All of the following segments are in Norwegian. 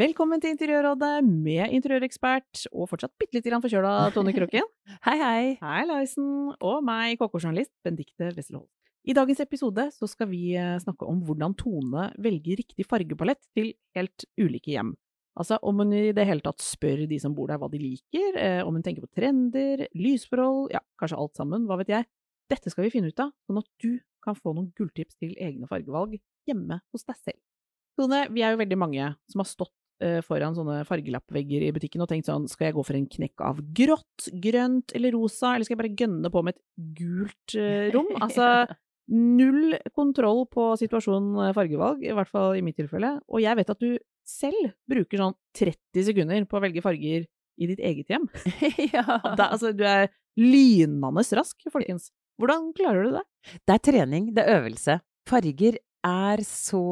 Velkommen til Interiørrådet med interiørekspert og fortsatt bitte lite grann forkjøla Tone Kroken. Hei, hei. Hei, Laisen. Og meg, kokkejournalist Benedicte Wesselholm. I dagens episode så skal vi eh, snakke om hvordan Tone velger riktig fargepalett til helt ulike hjem. Altså om hun i det hele tatt spør de som bor der hva de liker, eh, om hun tenker på trender, lysforhold, ja, kanskje alt sammen, hva vet jeg. Dette skal vi finne ut av, sånn at du kan få noen gulltips til egne fargevalg hjemme hos deg selv. Tone, vi er jo veldig mange som har stått foran sånne fargelappvegger i butikken og tenkt sånn, skal jeg gå for en knekk av grått, grønt eller rosa, eller skal jeg bare gønne på med et gult eh, rom? Altså, null kontroll på situasjonen eh, fargevalg, i hvert fall i mitt tilfelle. Og jeg vet at du selv bruker sånn 30 sekunder på å velge farger i ditt eget hjem. ja. Da, altså, du er lynende rask, folkens. Hvordan klarer du det? Det er trening, det er øvelse. Farger er så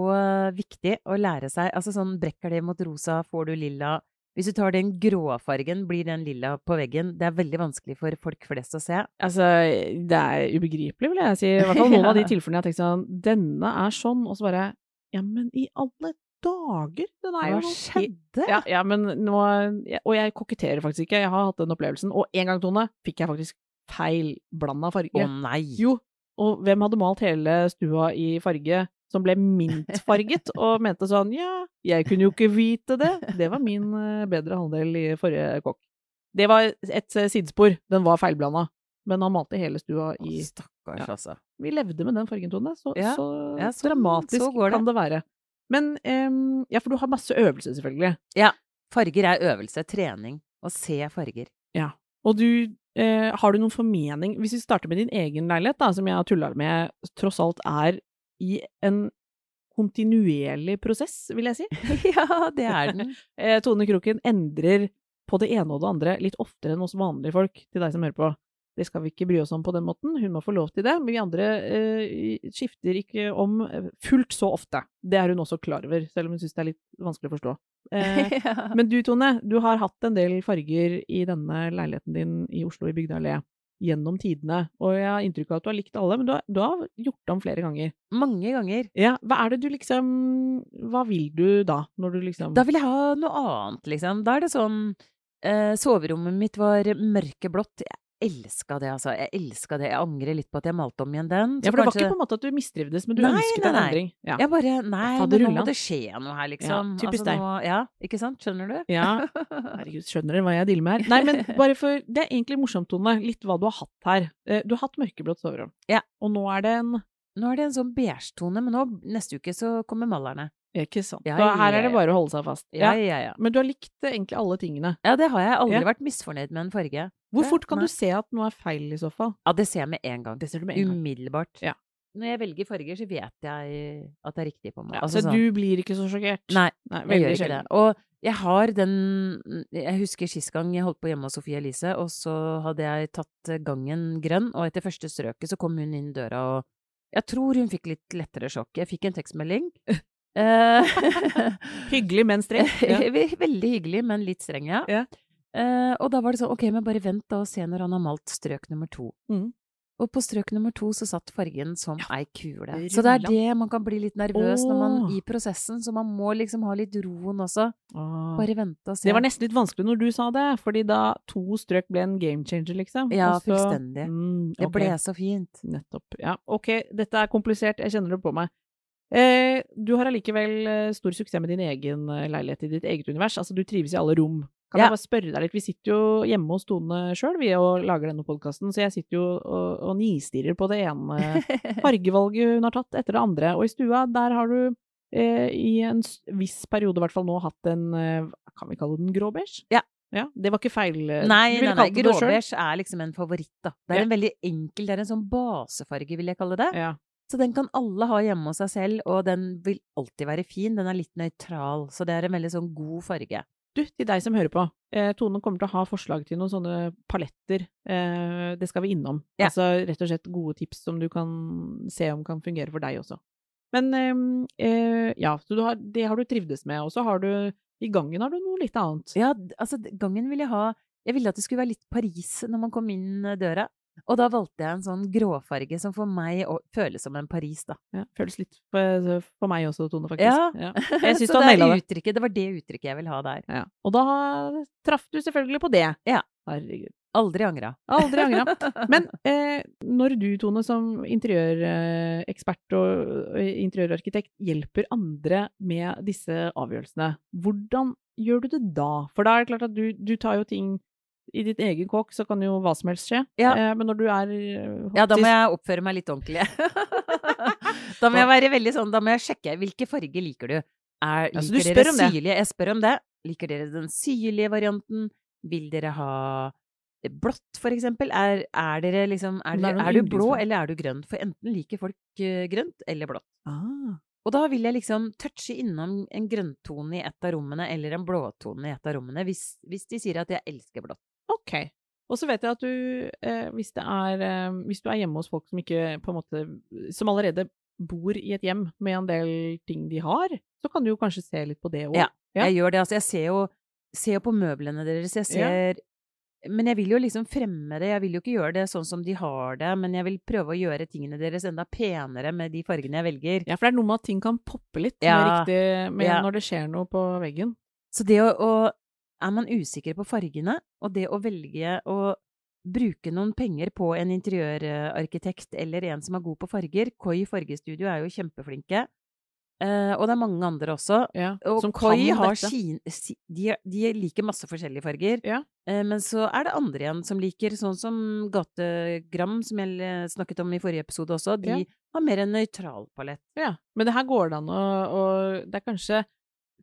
viktig å lære seg. Altså sånn brekker det mot rosa, får du lilla. Hvis du tar den gråfargen, blir den lilla på veggen. Det er veldig vanskelig for folk flest å se. Altså, det er ubegripelig, vil jeg si. I hvert fall noen av de tilfellene jeg har tenkt sånn Denne er sånn, og så bare Ja, men i alle dager! Den er jo Hva skjedde? Ja, ja, men nå Og jeg koketterer faktisk ikke. Jeg har hatt den opplevelsen. Og en gang, Tone, fikk jeg faktisk feilblanda farge. Å nei! Jo, og hvem hadde malt hele stua i farge som ble mintfarget, og mente sånn ja, jeg kunne jo ikke vite det. Det var min eh, bedre halvdel i forrige kokk. Det var et eh, sidespor. Den var feilblanda. Men han malte hele stua Å, i Stakkars, Ja. altså. Vi levde med den fargen, Tone. Så, Ja, så, ja, så dramatisk så det. kan det være. Men um, Ja, for du har masse øvelse, selvfølgelig. Ja. Farger er øvelse, trening. Å se farger. Ja. Og du eh, Har du noen formening Hvis vi starter med din egen leilighet, da, som jeg har tulla med, tross alt er i en kontinuerlig prosess, vil jeg si. ja, det er den. Eh, Tone Kroken endrer på det ene og det andre litt oftere enn oss vanlige folk, til deg som hører på. Det skal vi ikke bry oss om på den måten, hun må få lov til det, men vi andre eh, skifter ikke om eh, fullt så ofte. Det er hun også klar over, selv om hun syns det er litt vanskelig å forstå. Eh, ja. men du, Tone, du har hatt en del farger i denne leiligheten din i Oslo i Bygdøy allé gjennom tidene, og jeg har inntrykk av at du har likt alle, men du har, du har gjort om flere ganger. Mange ganger. Ja, hva er det du liksom Hva vil du da, når du liksom Da vil jeg ha noe annet, liksom. Da er det sånn eh, Soverommet mitt var mørkeblått. Jeg elska det, altså. Jeg elska det. Jeg angrer litt på at jeg malte om igjen den. Ja, for det var ikke på en måte at du mistrivdes, men du Nei, ønsket nei, en nei. endring. Ja. Jeg bare Nei, men nå må det skje noe her, liksom. Ja, typisk deg. Nå, ja, ikke sant? Skjønner du? ja. Herregud, skjønner dere hva jeg dealer med her? Nei, men bare for Det er egentlig morsomt, Tone, litt hva du har hatt her. Eh, Du har hatt mørkeblått soverom. Ja. Og nå er det en Nå er det en sånn beige-tone, men nå, neste uke så kommer malerne. Ikke sant. Ja, ja, her er det bare å holde seg fast. Ja, ja, ja. Men du har likt eh, egentlig alle tingene. Ja, det har jeg. Aldri vært misfornøyd med en farge. Hvor fort kan nei. du se at noe er feil, i så fall? Ja, det ser jeg med en gang. Det ser du med en gang. Umiddelbart. Ja. Når jeg velger farger, så vet jeg at det er riktig på meg. Ja, Altså så sånn- du blir ikke så sjokkert? Nei, Nei jeg gjør ikke sjelden. det. Og jeg har den Jeg husker sist gang jeg holdt på hjemme hos Sofie Elise, og så hadde jeg tatt gangen grønn, og etter første strøket så kom hun inn døra, og jeg tror hun fikk litt lettere sjokk. Jeg fikk en tekstmelding. Eh, Hyggelig, men streng. Ja. Veldig hyggelig, men litt streng, ja. Ja. Uh, og da var det sånn, ok, men bare vent da og se når han har malt strøk nummer to. Mm. Og på strøk nummer to så satt fargen som ei kule. Så det er det man kan bli litt nervøs når man i prosessen, så man må liksom ha litt roen også. Oh. Bare vente og se. Det var nesten litt vanskelig når du sa det, fordi da to strøk ble en game changer, liksom. Ja, så- fullstendig. Mm, Det ble så fint. Nettopp. Ja, ok, dette er komplisert, jeg kjenner det på meg. Eh, du har allikevel eh, stor suksess med din egen eh, leilighet i ditt eget univers. Altså, du trives i alle rom. Kan Ja. jeg bare spørre deg litt, vi sitter jo hjemme hos Tone sjøl, vi, og lager denne podkasten, så jeg sitter jo og, og nistirrer på det ene fargevalget hun har tatt etter det andre. Og i stua, der har du eh, i en viss periode i hvert fall nå hatt en, eh, kan vi kalle den gråbeige? Ja. Ja, det var ikke feil Nei, nei, nei. Gråbeige er liksom en favoritt, da. Det er Ja. en veldig enkel, det er en sånn basefarge, vil jeg kalle det. Ja. Så den kan alle ha hjemme hos seg selv, og den vil alltid være fin. Den er litt nøytral, så det er en veldig sånn god farge. Du, til deg som hører på. Eh, Tone kommer til å ha forslag til noen sånne paletter. Eh, det skal vi innom. Ja. Altså rett og slett gode tips som du kan se om kan fungere for deg også. Men eh, eh, ja, har, det har du trivdes med. Og så har du I gangen har du noe litt annet. Ja, altså gangen vil jeg ha Jeg ville at det skulle være litt Paris når man kom inn døra. Og da valgte jeg en sånn gråfarge som for meg føles som en Paris, da. Ja, føles litt for, for meg også, Tone, faktisk. Ja. Jeg syns du har naila det. uttrykket. Det var det uttrykket jeg ville ha der. Ja. Og da traff du selvfølgelig på det. Ja. Herregud. Aldri angra. Aldri angra. Men eh, når du, Tone, som interiørekspert og og interiørarkitekt, hjelper andre med disse avgjørelsene, hvordan gjør du det da? For da er det klart at du, du tar jo ting i ditt egen kåk, så kan jo hva som helst skje. Ja. Eh, men når du er eh, Ja, da må jeg oppføre meg litt ordentlig. da må jeg være veldig sånn Da må jeg sjekke hvilke farger liker du. Er, Ja, så du liker dere om det? syrlige? Jeg spør om det. Liker dere den syrlige varianten? Vil dere ha blått, for eksempel? Er, er dere liksom Er, det er du blå, eller er du grønn? For enten liker folk eh, grønt eller blått. ah. Og da vil jeg liksom touche innom en grønntone i et av rommene, eller en blåtone i et av rommene, hvis, hvis de sier at jeg elsker blått. Ok. Og så vet jeg at du, eh, hvis, det er, eh, hvis du er hjemme hos folk som ikke på en måte Som allerede bor i et hjem med en del ting de har, så kan du jo kanskje se litt på det òg. Ja. Ja. Jeg gjør det. Altså, jeg ser jo, ser jo på møblene deres. Jeg Ja. Men jeg vil jo liksom fremme det. Jeg vil jo ikke gjøre det sånn som de har det, men jeg vil prøve å gjøre tingene deres enda penere med de fargene jeg velger. Ja, for det er noe med at ting kan poppe litt med Ja. riktig, Ja. når det skjer noe på veggen. Så det å, å Er man usikker på fargene, og det å velge å bruke noen penger på en interiørarkitekt eller en som er god på farger Koi fargestudio er jo kjempeflinke. Uh, og det er mange andre også. Ja, Og som Koi har sin, de, de liker masse forskjellige farger. Ja. Uh, men så er det andre igjen som liker, sånn som Gategram, som jeg snakket om i forrige episode også. De Ja. har mer en nøytral palett. Ja, men det her går det an å og Det er kanskje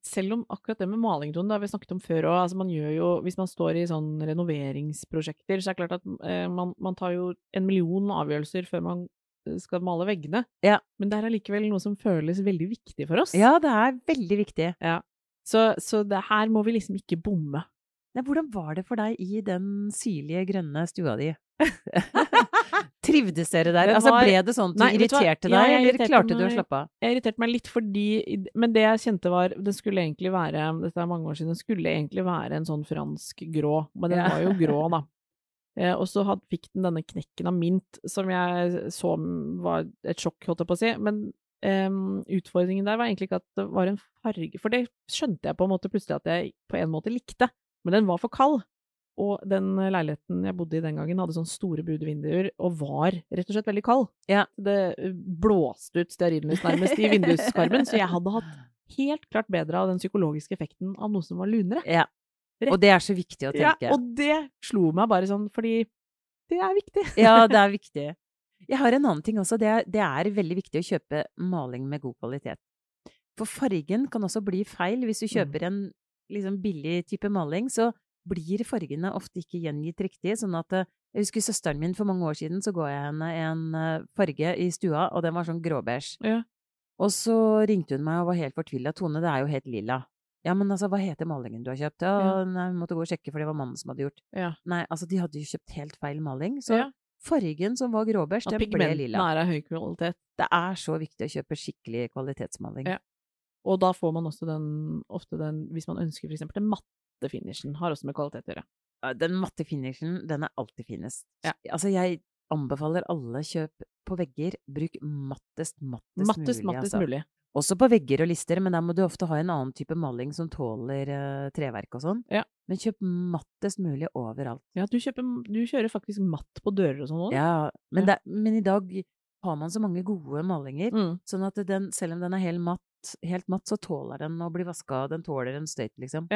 selv om akkurat det med malington, det har vi snakket om før òg. Altså man gjør jo Hvis man står i sånn renoveringsprosjekter, så er det klart at eh, man, man tar jo en million avgjørelser før man eh, skal male veggene. Ja. Men det er allikevel noe som føles veldig viktig for oss. Ja, det er veldig viktig. Så, så det her må vi liksom ikke bomme. Nei, hvordan var det for deg i den syrlige, grønne stua di? Trivdes dere der? Var, Altså, ble det sånn at du Nei, irriterte Ja, deg, jeg eller klarte klarte du å meg- slappe av? Jeg irriterte meg litt fordi Men det jeg kjente var Det skulle egentlig være Dette er mange år siden. Det skulle egentlig være en sånn fransk grå, men den var jo grå, da. Eh, og så fikk den denne knekken av mint, som jeg så var et sjokk, holdt jeg på å si. Men um, utfordringen der var egentlig ikke at det var en farge For det skjønte jeg på en måte plutselig at jeg på en måte likte, men den var for kald. Og den leiligheten jeg bodde i den gangen, hadde sånne store budevinduer, og var rett og slett veldig kald. Ja. Det eh, blåste ut stearinlys nærmest i vinduskarmen, så jeg hadde hatt helt klart bedre av den psykologiske effekten av noe som var lunere. Ja. Og det er så viktig å Ja, tenke. og det slo meg bare sånn, fordi det er viktig. Ja, det er viktig. Jeg har en annen ting også. Det er, det er veldig viktig å kjøpe maling med god kvalitet. For fargen kan også bli feil. Hvis du Mm. kjøper en liksom billig type maling, så blir fargene ofte ikke gjengitt riktig. Sånn at eh, Jeg husker søsteren min for mange år siden, så ga jeg henne en eh, farge i stua, og den var sånn gråbeige. Ja. Og så ringte hun meg og var helt fortvila. Tone, det er jo helt lilla. Ja, men altså, hva heter malingen du har kjøpt? Ja, Ja. nei, vi måtte gå og sjekke, for det var mannen som hadde gjort. Ja. Nei, altså, de hadde jo kjøpt helt feil maling. Så ja. fargen som var gråbæsj, den ble pigmentene lilla. er av høy kvalitet. Det er så viktig å kjøpe skikkelig kvalitetsmaling. Ja. Og da får man også den, ofte den, hvis man ønsker eksempel den matte finishen, har også med kvalitet å gjøre. Den matte finishen, den er alltid finest. Ja. Altså, jeg anbefaler alle kjøp på vegger, bruk mattest, mattest, Mattest, mulig. mattest altså. mulig. Også på vegger og lister, men der må du ofte ha en annen type maling som tåler uh, treverk og sånn. Ja. Men kjøp mattest mulig overalt. Ja, du, kjøper, du kjører faktisk matt på dører og sånn òg? Ja, men, Ja. Det, men i dag har man så mange gode malinger, Mm. sånn at den, selv om den er helt matt, helt matt, så tåler den å bli vaska. Den tåler en støyt, liksom.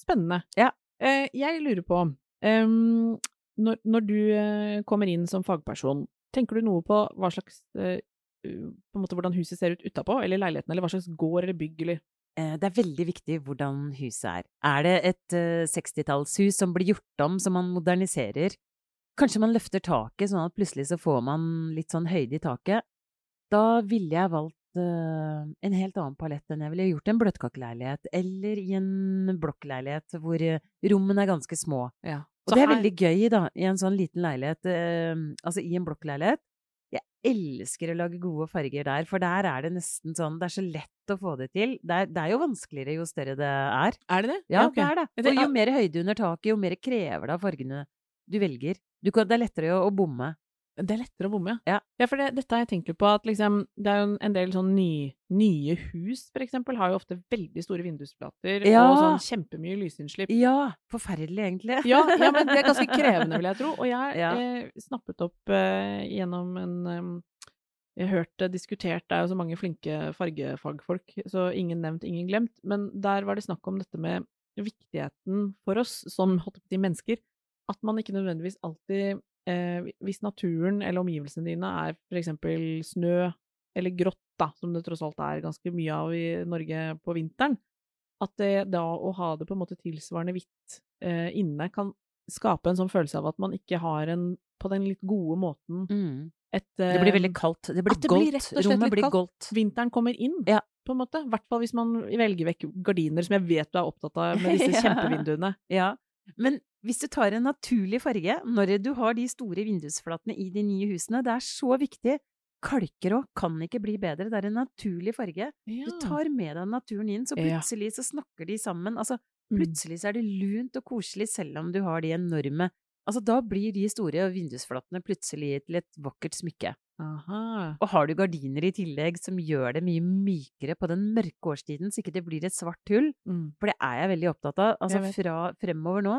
Spennende. Ja. Eh, jeg lurer på um, når, når du eh, kommer inn som fagperson, tenker du noe på hva slags uh, på en måte hvordan huset ser ut utapå, eller leiligheten, eller hva slags gård eller bygg eller det er veldig viktig hvordan huset er. Er det et eh, 60-tallshus som blir gjort om, som man moderniserer? Kanskje man løfter taket, sånn at plutselig så får man litt sånn høyde i taket? Da ville jeg valgt eh, en helt annen palett enn jeg ville gjort i en bløtkakeleilighet, eller i en blokkleilighet hvor eh, rommene er ganske små. Ja. Og det er veldig gøy, da, i en sånn liten leilighet, uh, altså i en blokkleilighet. Jeg elsker å lage gode farger der, for der er det nesten sånn Det er så lett å få det til. Det er, det er jo vanskeligere jo større det er. Er det det? Ja, ok. det er det. Og jo mer høyde under taket, jo mer krever det av fargene du velger. Du kan, det er lettere å, å bomme. Det er lettere å bomme, Ja. ja for det, dette har jeg tenkt litt på, at liksom, det er jo en- del sånn ny, nye hus, for eksempel, har jo ofte veldig store vindusplater Ja. og sånn kjempemye lysinnslipp. Ja, forferdelig egentlig. Ja, ja, men det er ganske krevende, vil jeg tro. Og jeg Ja. eh, snappet opp eh, gjennom en um, Jeg har hørt det diskutert, det er jo så mange flinke fargefagfolk, så ingen nevnt, ingen glemt. Men der var det snakk om dette med viktigheten for oss som holdt på å si mennesker, at man ikke nødvendigvis alltid eh, Hvis naturen eller omgivelsene dine er for eksempel snø eller grått, da, som det tross alt er ganske mye av i Norge på vinteren, at det da å ha det på en måte tilsvarende hvitt eh, inne kan skape en sånn følelse av at man ikke har en på den litt gode måten Mm. et Det blir veldig eh, kaldt. Det blir goldt. rett slett Rommet litt blir kaldt. goldt. Vinteren kommer inn, Ja. på en måte. I hvert fall hvis man velger vekk gardiner, som jeg vet du er opptatt av med disse kjempevinduene. Ja, men hvis du tar en naturlig farge, når du har de store vindusflatene i de nye husene, det er så viktig. Kalker kan ikke bli bedre, det er en naturlig farge. Du tar med deg naturen inn, så plutselig så snakker de sammen. Altså, Mm. plutselig så er det lunt og koselig, selv om du har de enorme Altså, da blir de store vindusflatene plutselig til et vakkert smykke. Aha. Og har du gardiner i tillegg som gjør det mye mykere på den mørke årstiden, så ikke det blir et svart hull, Mm. for det er jeg veldig opptatt av. Altså fra fremover nå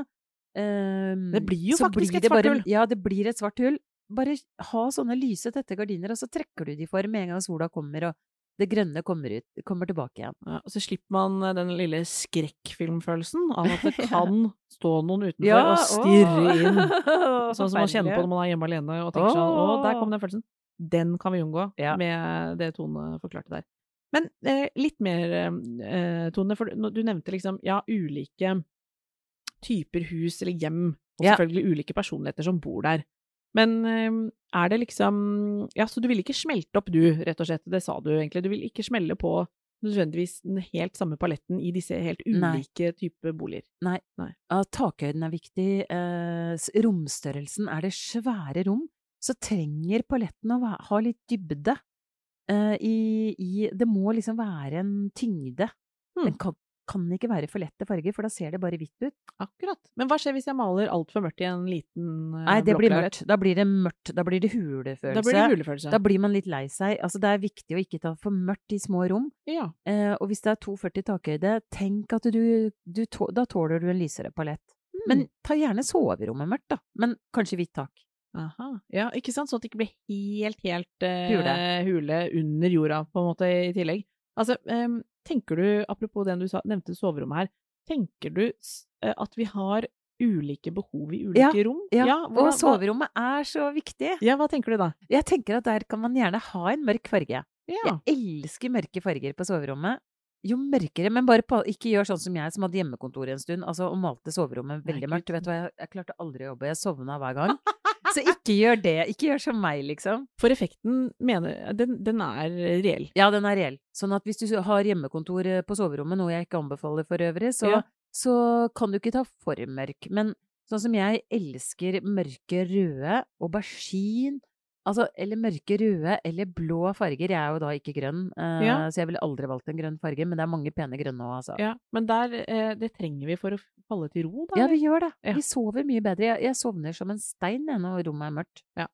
um, Det blir jo faktisk blir et svart bare- hull. Ja, det blir et svart hull. Bare ha sånne lyse, tette gardiner, og så trekker du de for med en gang sola kommer, og det grønne kommer, ut, kommer tilbake igjen. Ja, og så slipper man eh, den lille skrekkfilmfølelsen av at det kan stå noen utenfor Ja, og stirre åh, inn. Sånn som man kjenner på når man er hjemme alene og tenker sånn Å, der kom den følelsen. Den kan vi unngå Ja. med det Tone forklarte der. Men eh, litt mer, eh, Tone, for du nevnte liksom ja, ulike typer hus eller hjem, og selvfølgelig ulike personligheter som bor der. Men eh, er det liksom Ja, så du vil ikke smelte opp, du, rett og slett. Det sa du egentlig. Du vil ikke smelle på nødvendigvis den helt samme paletten i disse helt Nei. ulike typer boliger. Ja, takhøyden er viktig. Eh, romstørrelsen. Er det svære rom, så trenger paletten å ha litt dybde. Eh, i, i Det må liksom være en tyngde. Hmm. Den kan, kan ikke være for lette farger, for da ser det bare hvitt ut. Akkurat. Men hva skjer hvis jeg maler altfor mørkt i en liten eh, Nei, det blir mørkt. Da blir det mørkt. Da blir det hulefølelse. Da blir det hulefølelse. Da blir man litt lei seg. Altså, det er viktig å ikke ta for mørkt i små rom. Ja. Eh, og hvis det er 2,40 takhøyde, tenk at du, du tå, Da tåler du en lysere palett. Men Mm. ta gjerne soverommet mørkt, da. Men kanskje hvitt tak. Aha. Ja, ikke sant? Sånn at det ikke blir helt, helt eh, Hule. hule under jorda, på en måte, i tillegg. Altså, em, tenker du, apropos det du sa, nevnte soverommet her, tenker du eh, at vi har ulike behov i ulike rom? Ja, hvordan- og soverommet er så viktig. Ja, hva tenker du da? Jeg tenker at der kan man gjerne ha en mørk farge. Ja. Jeg elsker mørke farger på soverommet. Jo mørkere, men bare på, ikke gjør sånn som jeg som hadde hjemmekontor en stund, altså og malte soverommet veldig mørkt. Vet du hva, jeg, jeg klarte aldri å jobbe, jeg sovna hver gang. Så ikke gjør det. Ikke gjør som meg, liksom. For effekten, mener den, den er reell. Ja, den er reell. Sånn at hvis du har hjemmekontor eh, på soverommet, noe jeg ikke anbefaler for øvrig, så, Ja. så kan du ikke ta for mørk. Men sånn som jeg elsker mørke røde, aubergine, altså, eller mørke røde eller blå farger. Jeg er jo da ikke grønn, eh, Ja. så jeg ville aldri valgt en grønn farge, men det er mange pene grønne òg, altså. Ja, men der, eh, det trenger vi for å falle til ro, da. Ja, vi gjør det. Ja. Vi sover mye bedre. Jeg, jeg sovner som en stein når rommet er mørkt. Ja.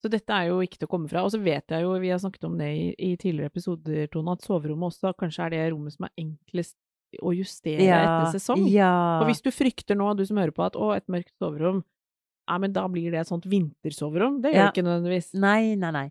Så dette er jo ikke til å komme fra. Og så vet jeg jo, vi har snakket om det i, i tidligere episoder, Tone, at soverommet også kanskje er det rommet som er enklest å justere etter sesong. Ja. Og hvis du frykter nå, du som hører på, at å, et mørkt soverom, ja, men da blir det et sånt vintersoverom. Det gjør Ja. ikke nødvendigvis. Nei, nei, nei.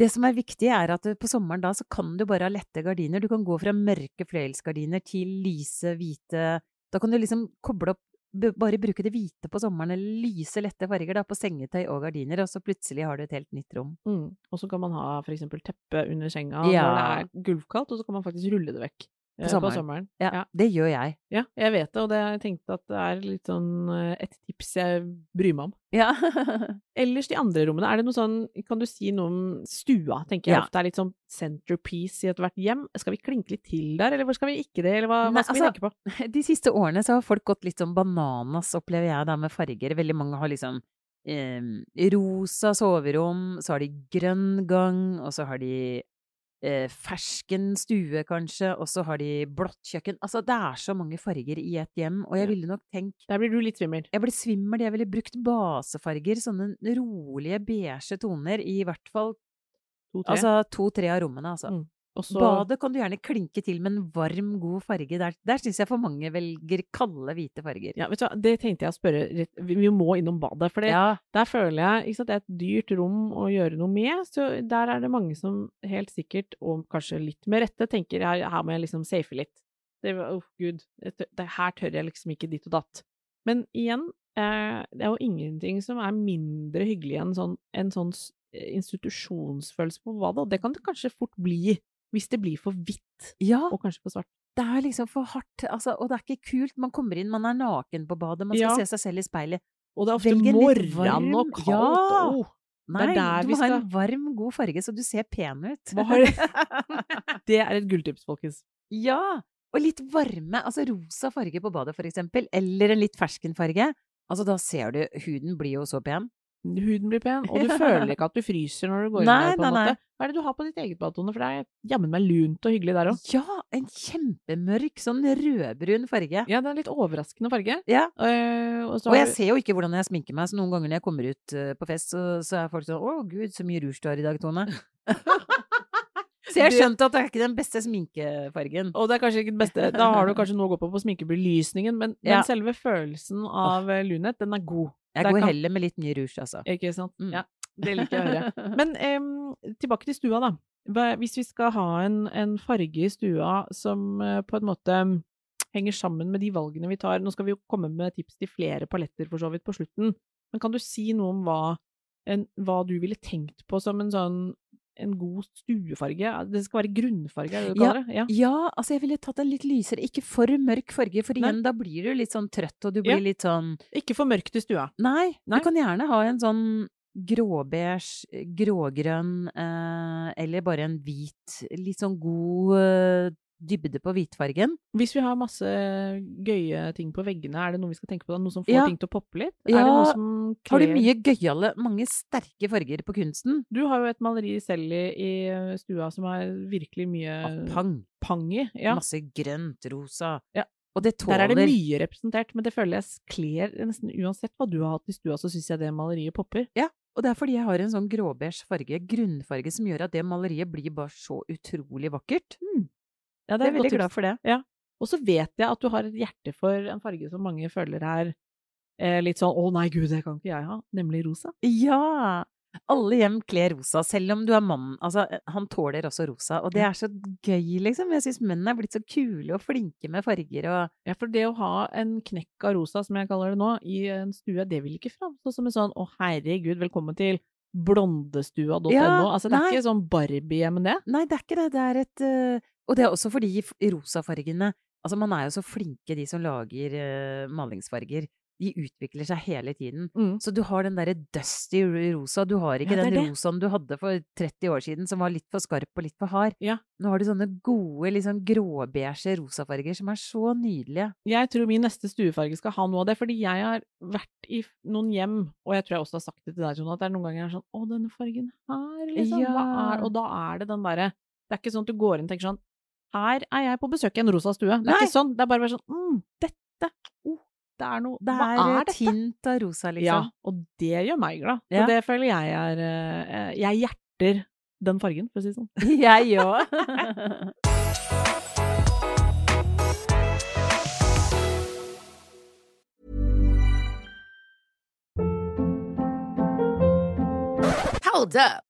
Det som er viktig, er at på sommeren da så kan du bare ha lette gardiner. Du kan gå fra mørke fløyelsgardiner til lyse, hvite Da kan du liksom koble opp Bare bruke det hvite på sommeren, eller lyse, lette farger da, på sengetøy og gardiner, og så plutselig har du et helt nytt rom. Mm. Og så kan man ha for eksempel teppe under senga Ja. når det er gulvkaldt, og så kan man faktisk rulle det vekk. Eh, sommeren. På sommeren. Ja, Ja. det gjør jeg. Ja, jeg vet det, og det jeg tenkt at det er litt sånn eh, et tips jeg bryr meg om. Ja. Ellers de andre rommene, er det noe sånn Kan du si noe om stua? Tenker jeg Ja. ofte er litt sånn centerpiece i ethvert hjem. Skal vi klinke litt til der, eller skal vi ikke det, eller hva, Nei, hva skal vi altså, tenke på? De siste årene så har folk gått litt sånn bananas, opplever jeg da, med farger. Veldig mange har liksom eh, rosa soverom, så har de grønn gang, og så har de eh, fersken stue, kanskje, og så har de blått kjøkken. Altså, det er så mange farger i et hjem, og jeg Ja. ville nok tenkt Der blir du litt svimmel. Jeg blir svimmel, jeg ville brukt basefarger, sånne rolige beige toner, i hvert fall To-tre. altså to-tre av rommene, altså. Mm. Og så Badet kan du gjerne klinke til med en varm, god farge. Der, der syns jeg for mange velger kalde, hvite farger. ja, vet du hva, Det tenkte jeg å spørre Vi må innom badet, for Ja, der føler jeg ikke sant, det er et dyrt rom å gjøre noe med. Så der er det mange som helt sikkert, og kanskje litt med rette, tenker her, her må jeg liksom safe litt. Det, oh, gud, det, det, her tør jeg liksom ikke dit og datt. Men igjen, eh, det er jo ingenting som er mindre hyggelig enn sånn, en sånn institusjonsfølelse på badet, og det kan det kanskje fort bli hvis det blir for hvitt, ja og kanskje for svart. det er liksom for hardt, altså, og det er ikke kult. Man kommer inn, man er naken på badet, man skal Ja. se seg selv i speilet. Og det er ofte morgen og kaldt. Ja. Oh, Nei, du må må ha en varm, god farge, så du ser pen ut. Hva har det er et gulltips, folkens. Ja! Og litt varme, altså rosa farge på badet, for eksempel, eller en litt ferskenfarge. Altså, da ser du Huden blir jo så pen. Huden blir pen, og du føler ikke at du fryser når du går inn der, på en nei, nei. måte. Hva er det du har på ditt eget bad, Tone? For det er jammen meg lunt og hyggelig der òg. Ja! En kjempemørk, sånn rødbrun farge. Ja, det er litt overraskende farge. Ja. Uh, og så Og jeg ser jo ikke hvordan jeg sminker meg, så noen ganger når jeg kommer ut uh, på fest, så, så er folk sånn 'Å, gud, så mye rouge du har i dag, Tone'. så jeg har skjønte at det er ikke den beste sminkefargen. Og det er kanskje ikke den beste. Da har du kanskje noe å gå på på sminkebelysningen, men, Ja. men selve følelsen av eh, lunhet, den er god. Jeg går kan- heller med litt mye rouge, altså. Ikke sant? Mm. Ja, det liker jeg å høre. Men um, tilbake til stua, da. Hvis vi skal ha en, en farge i stua som uh, på en måte henger sammen med de valgene vi tar Nå skal vi jo komme med tips til flere paletter for så vidt på slutten, men kan du si noe om hva, en, hva du ville tenkt på som en sånn en god stuefarge? Det skal være grunnfarge, er det du Ja. kaller det? Ja. Ja, altså jeg ville tatt en litt lysere, ikke for mørk farge, for igjen, da blir du litt sånn trøtt, og du blir Ja. litt sånn Ikke for mørkt i stua. Nei, Nei. du kan gjerne ha en sånn gråbeige, grågrønn, eh, eller bare en hvit, litt sånn god eh, dybde på hvitfargen. Hvis vi har masse gøye ting på veggene, er det noe vi skal tenke på da? Noe som får Ja. ting til å poppe litt? er det Ja. noe som Har du mye gøyale, mange sterke farger på kunsten? Du har jo et maleri selv i, i stua som er virkelig mye Av pang. pang i. Ja. Masse grønt, rosa. Ja. Og det tåler Der er det mye representert, men det føler jeg kler nesten uansett hva du har hatt i stua, så syns jeg det maleriet popper. Ja, Og det er fordi jeg har en sånn gråbeige farge, grunnfarge, som gjør at det maleriet blir bare så utrolig vakkert. Ja, det er veldig glad for det. Og så vet jeg at du har et hjerte for en farge som mange føler er eh, litt sånn 'å nei, gud, det kan ikke jeg ha', nemlig rosa. Ja! Alle hjem kler rosa, selv om du er mann. Altså, han tåler også rosa, og det er så gøy, liksom. Jeg syns menn er blitt så kule og flinke med farger og Ja, for det å ha en knekk av rosa, som jeg kaller det nå, i en stue, det vil ikke framstå som en sånn 'å herregud, velkommen til blondestua.no'. Ja, altså, det er nei. ikke sånn Barbie-hjem, det. Nei, det er ikke det. Det er et øh, Og det er også fordi rosafargene Altså, man er jo så flinke, de som lager uh, malingsfarger. De utvikler seg hele tiden. Så du har den derre dusty rosa. Du har ikke Ja, den det. rosaen du hadde for 30 år siden, som var litt for skarp og litt for hard. Ja. Nå har du sånne gode, liksom gråbeige rosafarger som er så nydelige. Jeg tror min neste stuefarge skal ha noe av det, fordi jeg har vært i noen hjem, og jeg tror jeg også har sagt det til deg, Jon, at det er noen ganger jeg er sånn 'Å, denne fargen her', liksom. Hva er Og da er det den derre Det er ikke sånn at du går inn og tenker sånn 'Her er jeg på besøk i en rosa stue'. Det er Nei. ikke sånn. Det er bare sånn 'Mm, dette oh, Det er noe Det Hva er, er et dette?' tint av rosa, liksom. Ja, og det gjør meg glad. Ja. Og det føler jeg er eh, Jeg hjerter den fargen, for å si det sånn. Jeg òg. Hold up.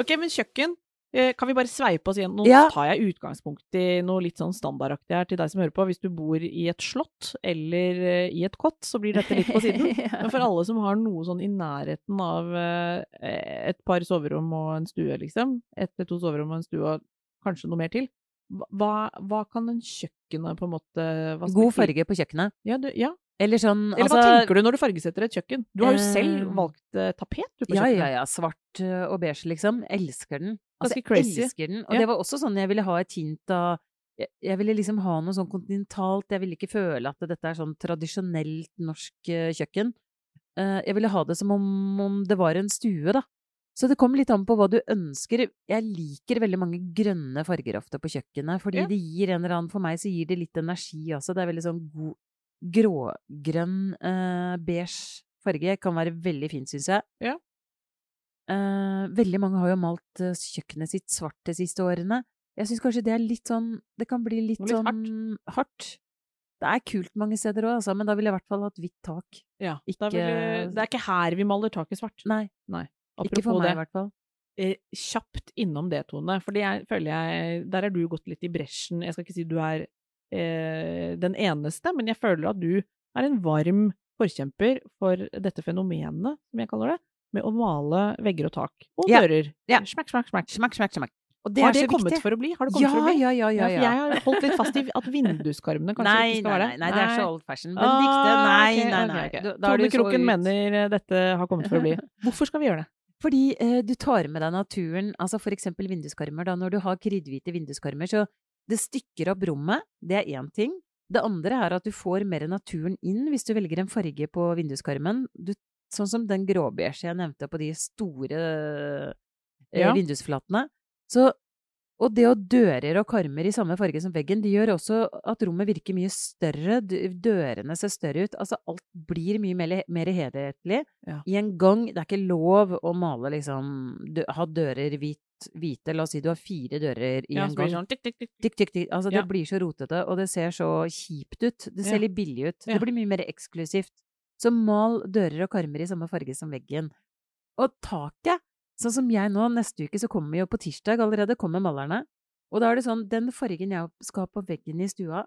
Ok, men kjøkken. eh, Kan vi bare sveipe oss igjen? Nå Ja. tar jeg utgangspunkt i noe litt sånn standardaktig her til deg som hører på. Hvis du bor i et slott eller eh, i et kott, så blir dette litt på siden. Men for alle som har noe sånn i nærheten av eh, et par soverom og en stue, liksom, ett eller to soverom og en stue og kanskje noe mer til, hva, hva kan en kjøkkenet på en måte God farge på kjøkkenet. Ja, du, ja. Eller sånn Eller hva altså, tenker du når du fargesetter et kjøkken? Du har jo selv Eh, valgt uh, tapet du, på Ja, kjøkkenet. ja, ja. Svart øh, og beige, liksom. Elsker den. Altså, Ganske crazy. elsker den. Og Ja. det var også sånn jeg ville ha et hint av jeg, jeg ville liksom ha noe sånn kontinentalt. Jeg ville ikke føle at dette er sånn tradisjonelt norsk uh, kjøkken. Uh, jeg ville ha det som om, om det var en stue, da. Så det kommer litt an på hva du ønsker. Jeg liker veldig mange grønne farger ofte på kjøkkenet, fordi Ja. det gir en eller annen For meg så gir det litt energi også. Det er veldig sånn god grågrønn, uh, beige farge. Kan være veldig fint, syns jeg. Ja. Uh, veldig mange har jo malt uh, kjøkkenet sitt svart de siste årene. Jeg syns kanskje det er litt sånn Det kan bli litt, Litt sånn hardt. Det er kult mange steder òg, altså, men da ville jeg i hvert fall hatt hvitt tak. Ja, Ikke- du, det er ikke her vi maler taket svart. Nei, Apropos ikke for meg i hvert fall. kjapt innom det, Tone. Jeg jeg Der er du gått litt i bresjen. Jeg skal ikke si du er eh, den eneste, men jeg føler at du er en varm forkjemper for dette fenomenet, som jeg kaller det, med å male vegger og tak. Og Ja, dører. ja. Smakk, smakk. Smakk, smakk, smakk. Og det har er det så kommet viktig. for å bli? Har det kommet ja, for å bli? ja, ja, ja, Ja, ja. jeg har holdt litt fast i at vinduskarmene kanskje Nei, ikke skal være være nei, nei, det er så old fashion. Ah, Benedicte, nei, okay, nei, nei. Okay, er Tone Kroken ut. mener eh, dette har kommet for å bli. Hvorfor skal vi gjøre det? Fordi eh, du tar med deg naturen, altså for eksempel vinduskarmer. Da, når du har kridhvite vinduskarmer, så det stykker opp rommet, det er én ting. Det andre er at du får mer naturen inn hvis du velger en farge på vinduskarmen. Du, sånn som den gråbeige jeg nevnte på de store eh, Ja. vindusflatene. Så, og det å dører og karmer i samme farge som veggen, det gjør også at rommet virker mye større. Dørene ser større ut. Altså alt blir mye mer, mer helhetlig Ja. i en gang. Det er ikke lov å male liksom dø, Ha dører hvit, hvite. La oss si du har fire dører i Ja, en gang. sånn tikk, tikk, tikk. Tikk, tikk, tikk. Altså, Ja. det blir så rotete, og det ser så kjipt ut. Det ser Ja. litt billig ut. Det blir mye mer eksklusivt. Så mal dører og karmer i samme farge som veggen. Og taket, sånn som jeg nå, neste uke så kommer vi jo på tirsdag allerede, kommer malerne. Og da er det sånn, den fargen jeg skal ha på veggen i stua,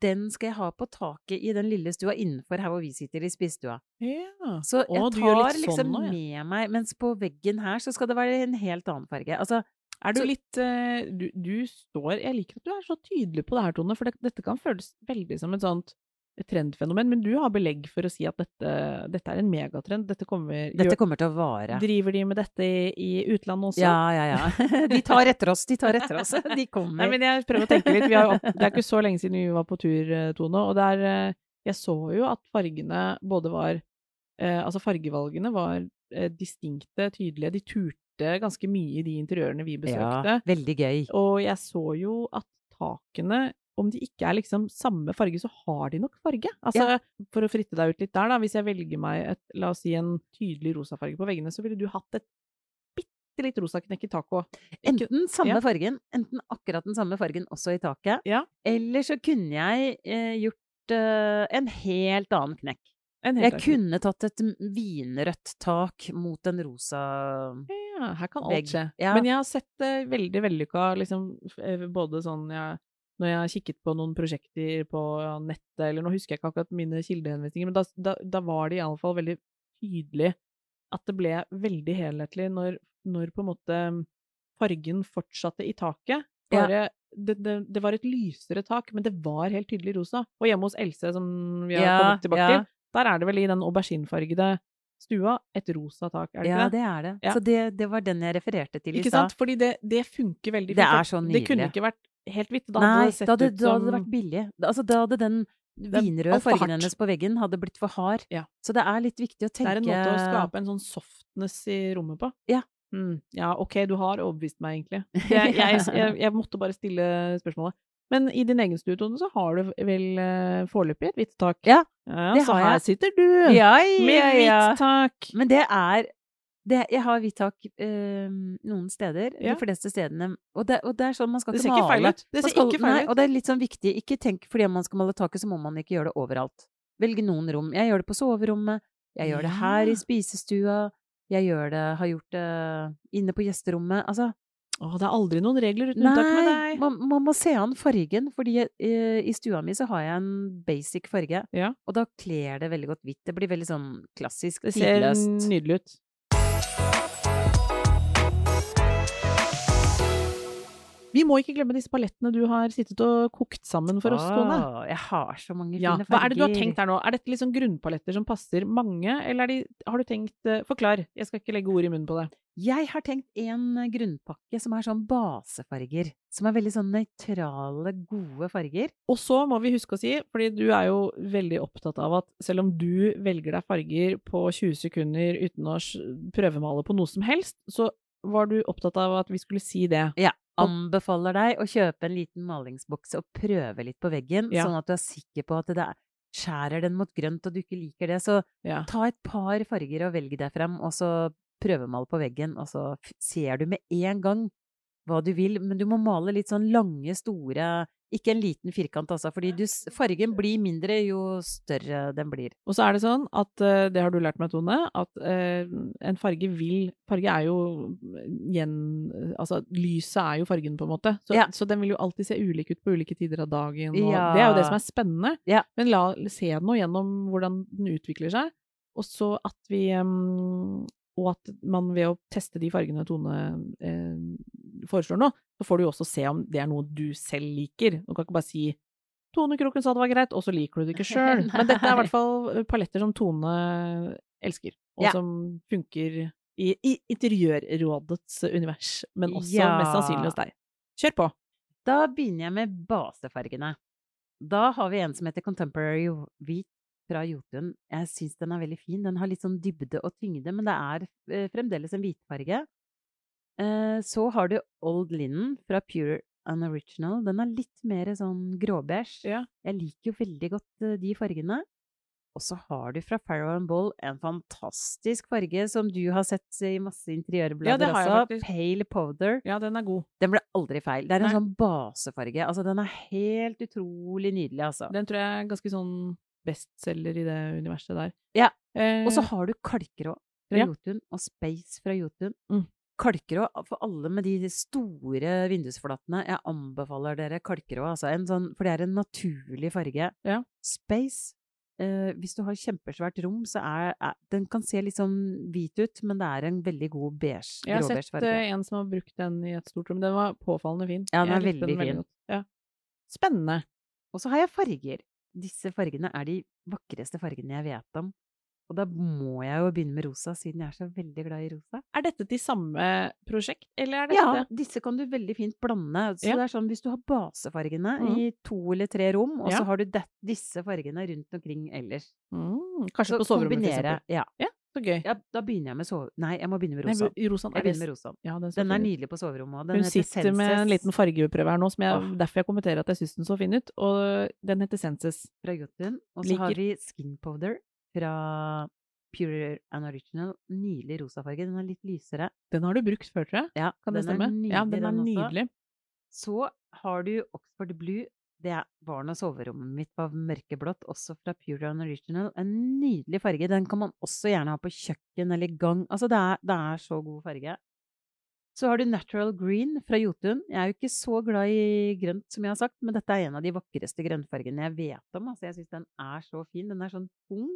den skal jeg ha på taket i den lille stua innenfor her hvor vi sitter i spisestua. Ja. Så jeg Å, tar liksom sånn nå, ja. med meg Mens på veggen her så skal det være en helt annen farge. Altså, Er du Så- litt eh, du, du står Jeg liker at du er så tydelig på det her, Tone, for det, dette kan føles veldig som et sånt trendfenomen, men du har belegg for å si at dette, dette er en megatrend. Dette kommer dette kommer til å vare. Driver de med dette i, i utlandet også? Ja, ja, ja. De tar etter oss, de tar etter oss. De kommer. Nei, men jeg prøver å tenke litt. Vi har, det er ikke så lenge siden vi var på tur, eh, Tone, og der eh, Jeg så jo at fargene både var eh, Altså fargevalgene var distinkte, tydelige. De turte ganske mye i de interiørene vi besøkte. Ja, veldig gøy. Og jeg så jo at takene, om de ikke er liksom samme farge, så har de nok farge. Altså, for å fritte deg ut litt der, da. Hvis jeg velger meg et, la oss si en tydelig rosa farge på veggene, så ville du hatt et bitte litt rosa knekk i taket. Enten samme ja. fargen, enten akkurat den samme fargen også i taket. Ja. Eller så kunne jeg eh, gjort eh, en helt annen knekk. En Jeg annen- kunne tatt et vinrødt tak mot en rosa Ja, her kan alt skje. Ja. Men jeg har sett det veldig vellykka, liksom, eh, både sånn jeg, når jeg har kikket på noen prosjekter på nettet, eller nå husker jeg ikke akkurat mine kildehenvisninger, men da, da, da var det iallfall veldig tydelig at det ble veldig helhetlig når, når på en måte fargen fortsatte i taket. Ja. Det, det, det var et lysere tak, men det var helt tydelig rosa. Og hjemme hos Else, som vi har Ja, kommet tilbake ja. til, der er det vel i den auberginefargede stua et rosa tak, er det Ja, ikke det? det er det. Ja. Så det, det var den jeg refererte til i Ikke sant? Fordi det, det funker veldig fint. Det er så Det kunne ikke vært helt hvitt. Da Nei, hadde det hadde, da hadde det vært billig. Altså, da hadde den vinrøde fargen hennes på veggen hadde blitt for hard. Ja. Så det er litt viktig å tenke Det er en måte å skape en sånn softness i rommet på. Ja. Mm, ja, ok, du har overbevist meg, egentlig. Jeg, jeg, jeg, jeg måtte bare stille spørsmålet. Men i din egen stue, så har du vel uh, foreløpig et hvitt tak? Ja, ja det så har her sitter du Ja, ja, med hvitt tak! Men det er Det, jeg har hvitt eh, noen steder. Ja. De fleste stedene. Og det, og det er sånn, man skal ikke male. Det ser skal, ikke feil nei, ut. og det er litt sånn viktig. Ikke tenk fordi man skal male taket, så må man ikke gjøre det overalt. Velg noen rom. Jeg gjør det på soverommet. Jeg gjør det her i spisestua. Jeg gjør det, har gjort det inne på gjesterommet. Altså, Å, det er aldri noen regler uten unntak med deg. man, man må se an fargen, fordi eh, i stua mi så har jeg en basic farge, Ja. og da kler det veldig godt hvitt. Det blir veldig sånn klassisk, Det ser tidløst. nydelig ut. Vi må ikke glemme disse palettene du har sittet og kokt sammen for oss, Tone. Åh, jeg har så mange Ja, fine farger. hva er det du har tenkt her nå? Er dette liksom grunnpaletter som passer mange, eller er de, har du tenkt uh, Forklar, jeg skal ikke legge ord i munnen på det. Jeg har tenkt en grunnpakke som er sånn basefarger. Som er veldig sånn nøytrale, gode farger. Og så må vi huske å si, fordi du er jo veldig opptatt av at selv om du velger deg farger på 20 sekunder uten å prøvemale på noe som helst, så var du opptatt av at vi skulle si det. Ja. Anbefaler deg å kjøpe en liten malingsbokse og prøve litt på veggen, Ja. sånn at du er sikker på at det er skjærer den mot grønt og du ikke liker det. Så Ja. ta et par farger og velg deg frem, og så prøvemal på veggen, og så ser du med en gang hva du vil. Men du må male litt sånn lange, store Ikke en liten firkant, altså, fordi du, fargen blir mindre jo større den blir. Og så er det sånn at, eh, det har du lært meg, Tone, at eh, en farge vil Farge er jo gjen... Altså, lyset er jo fargen, på en måte. Så, Ja. så den vil jo alltid se ulik ut på ulike tider av dagen. Ja. Det er jo det som er spennende. Ja. Men la se nå gjennom hvordan den utvikler seg, og så at vi em, Og at man ved å teste de fargene Tone eh, foreslår nå, så får du jo også se om det er noe du selv liker. Du kan ikke bare si Tone Kroken sa det var greit, og så liker du det ikke sjøl. Men dette er i hvert fall paletter som Tone elsker, og Ja. som funker i, i Interiørrådets univers, men også Ja. mest sannsynlig hos deg. Kjør på! Da begynner jeg med basefargene. Da har vi en som heter Contemporary Hvit fra Jotun. Jeg syns den er veldig fin. Den har litt sånn dybde og tyngde, men det er eh, fremdeles en hvitfarge. Eh, så har du Old Linen fra Pure and Original. Den er litt mer sånn gråbeige. Ja. Jeg liker jo veldig godt eh, de fargene. Og så har du fra Farrow and Ball en fantastisk farge som du har sett i masse Ja, interiørblader det har jeg også. faktisk. Pale Powder. Ja, den er god. Den ble aldri feil. Det er en Nei. sånn basefarge. Altså, den er helt utrolig nydelig, altså. Den tror jeg er ganske sånn bestselger i det universet der. Ja. Eh, Og så har du kalkrå fra Ja. Jotun, og Space fra Jotun. Mm. Kalkrå for alle med de store vindusflatene. Jeg anbefaler dere kalkrå, altså. En sånn, for det er en naturlig farge. Ja. Space. Eh, hvis du har kjempesvært rom, så er, er Den kan se litt sånn hvit ut, men det er en veldig god beige, jeg har sett farge. eh, en som har brukt den i et stort rom. Den var påfallende fin. Ja, den er veldig, den veldig fin. godt. Ja. Spennende. Og så har jeg farger. Disse fargene er de vakreste fargene jeg vet om. Og da må jeg jo begynne med rosa, siden jeg er så veldig glad i rosa. Er dette til samme prosjekt, eller er dette Ja, disse kan du veldig fint blande. Så Ja. det er sånn hvis du har basefargene mm. i to eller tre rom, og Ja. så har du det, disse fargene rundt omkring ellers. mm, Kanskje Så på soverommet, for eksempel. Ja. Ja. Så gøy. ja, da begynner jeg med sove... Nei, jeg må begynne med Nei, rosa. Jeg er begynner med rosa. Ja, den, Den er nydelig på soverommet. Den Hun heter sitter med en liten fargeprøve her nå, som jeg, derfor jeg kommenterer at jeg syns den så fin ut. Og den heter Senses. fra Jotun. Og så har vi Skin Powder fra Pure and Original. Nydelig rosa farge. Den er litt lysere. Den har du brukt før, tror jeg. Ja, Kan det den stemme? nydelig, ja, den er nydelig. Så har du Oxford Blue. Det er barn og soverommet mitt var mørkeblått, også fra Pure and Original. En nydelig farge. Den kan man også gjerne ha på kjøkken eller gang. Altså, det er, det er så god farge. Så har du Natural Green fra Jotun. Jeg er jo ikke så glad i grønt, som jeg har sagt, men dette er en av de vakreste grønnfargene jeg vet om. Altså, jeg syns den er så fin. Den er sånn tung.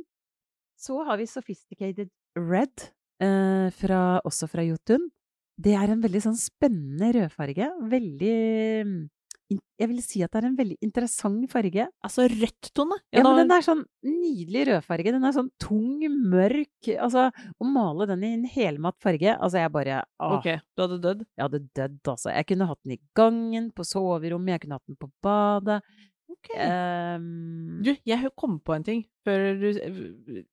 Så har vi Sophisticated Red, eh, fra, også fra Jotun. Det er en veldig sånn spennende rødfarge. Veldig Jeg vil si at det er en veldig interessant farge. Altså rødt tone. Ja, ja men den er sånn nydelig rødfarge. Den er sånn tung, mørk. Altså, å male den i en helmatt farge Altså, jeg bare åh, Ok, du hadde dødd. Jeg hadde dødd, altså. Jeg kunne hatt den i gangen, på soverommet, jeg kunne hatt den på badet. Ehm, Du, jeg kom på en ting før du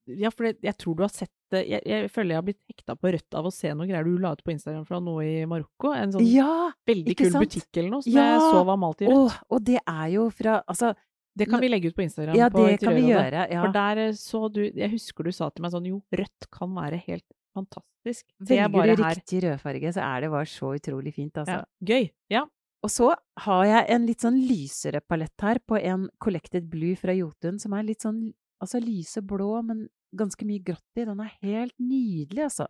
Ja, for jeg tror du har sett det jeg, jeg føler jeg har blitt hekta på rødt av å se noe greier du la ut på Instagram fra noe i Marokko. En sånn ja! veldig kul sant? butikk eller noe som Ja! jeg så var malt i rødt. Åh, og det er jo fra Altså, Det kan vi legge ut på Instagram. ja, på det kan vi gjøre. Ja. For der eh, så du Jeg husker du sa til meg sånn Jo, rødt kan være helt fantastisk. Velger du riktig rødfarge, så er det bare så utrolig fint, altså. Ja, gøy. Ja. Og så har jeg en litt sånn lysere palett her på en Collected Blue fra Jotun, som er litt sånn altså lyseblå, men ganske mye grått i. Den er helt nydelig, altså.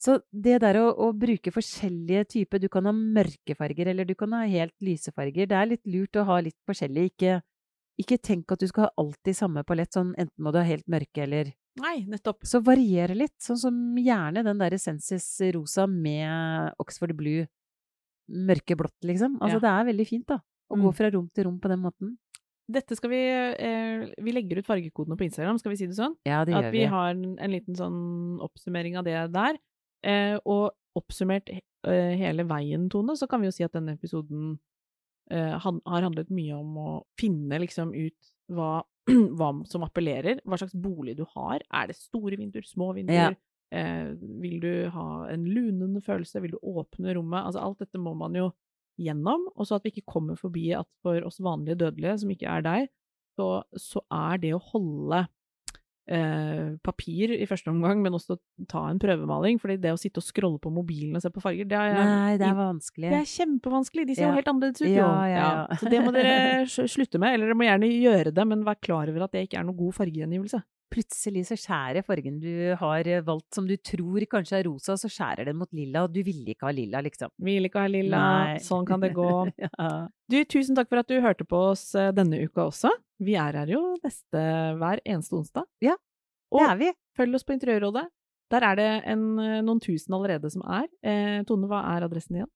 Så det der å, å bruke forskjellige typer Du kan ha mørke farger, eller du kan ha helt lyse farger. Det er litt lurt å ha litt forskjellig. Ikke, ikke tenk at du skal ha alltid samme palett, sånn enten må du ha helt mørke eller Nei, nettopp. Så variere litt, sånn som gjerne den derre Sensis rosa med Oxford Blue mørkeblått, liksom. Altså, Ja. det er veldig fint, da. Å Mm. gå fra rom til rom på den måten. Dette skal vi eh, Vi legger ut fargekodene på Instagram, skal vi si det sånn? Ja, det At vi vi. har en, en liten sånn oppsummering av det der. Eh, og oppsummert eh, hele veien, Tone, så kan vi jo si at denne episoden eh, han, har handlet mye om å finne liksom ut hva, hva som appellerer, hva slags bolig du har. Er det store vinduer, små vinduer? Eh, vil du ha en lunende følelse? Vil du åpne rommet? Altså alt dette må man jo gjennom, og så at vi ikke kommer forbi at for oss vanlige dødelige, som ikke er deg, så, så er det å holde eh, papir i første omgang, men også ta en prøvemaling, fordi det å sitte og scrolle på mobilen og se på farger, det er, Nei, det er vanskelig. det er kjempevanskelig. De ser Ja. jo helt annerledes ut, jo. Ja, ja. Så det må dere slutte med, eller dere må gjerne gjøre det, men vær klar over at det ikke er noen god fargegjengivelse. Plutselig så skjærer fargen du har valgt som du tror kanskje er rosa, så skjærer den mot lilla, og du ville ikke ha lilla, liksom. Vil ikke ha lilla, Nei. sånn kan det gå. ja. Du, tusen takk for at du hørte på oss eh, denne uka også. Vi er her jo neste hver eneste onsdag. Ja, Det er vi. følg oss på Interiørrådet. Der er det en, eh, noen tusen allerede som er. Eh, Tone, hva er adressen igjen?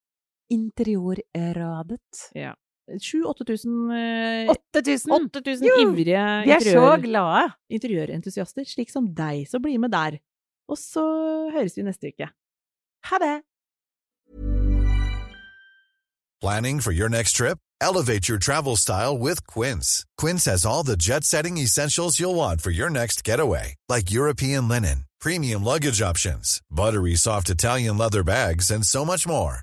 Interiorradet. Ja. 7000-8000 eh, 8000! 8000 Jo! ivrige Vi er så glade! interiørentusiaster, slik som deg, så bli med der. Og så høres vi neste uke. Ha det! Planning for your next trip? Elevate your travel style with Quince. Quince has all the jet setting essentials you'll want for your next getaway, like European linen, premium luggage options, buttery soft Italian leather bags, and so much more.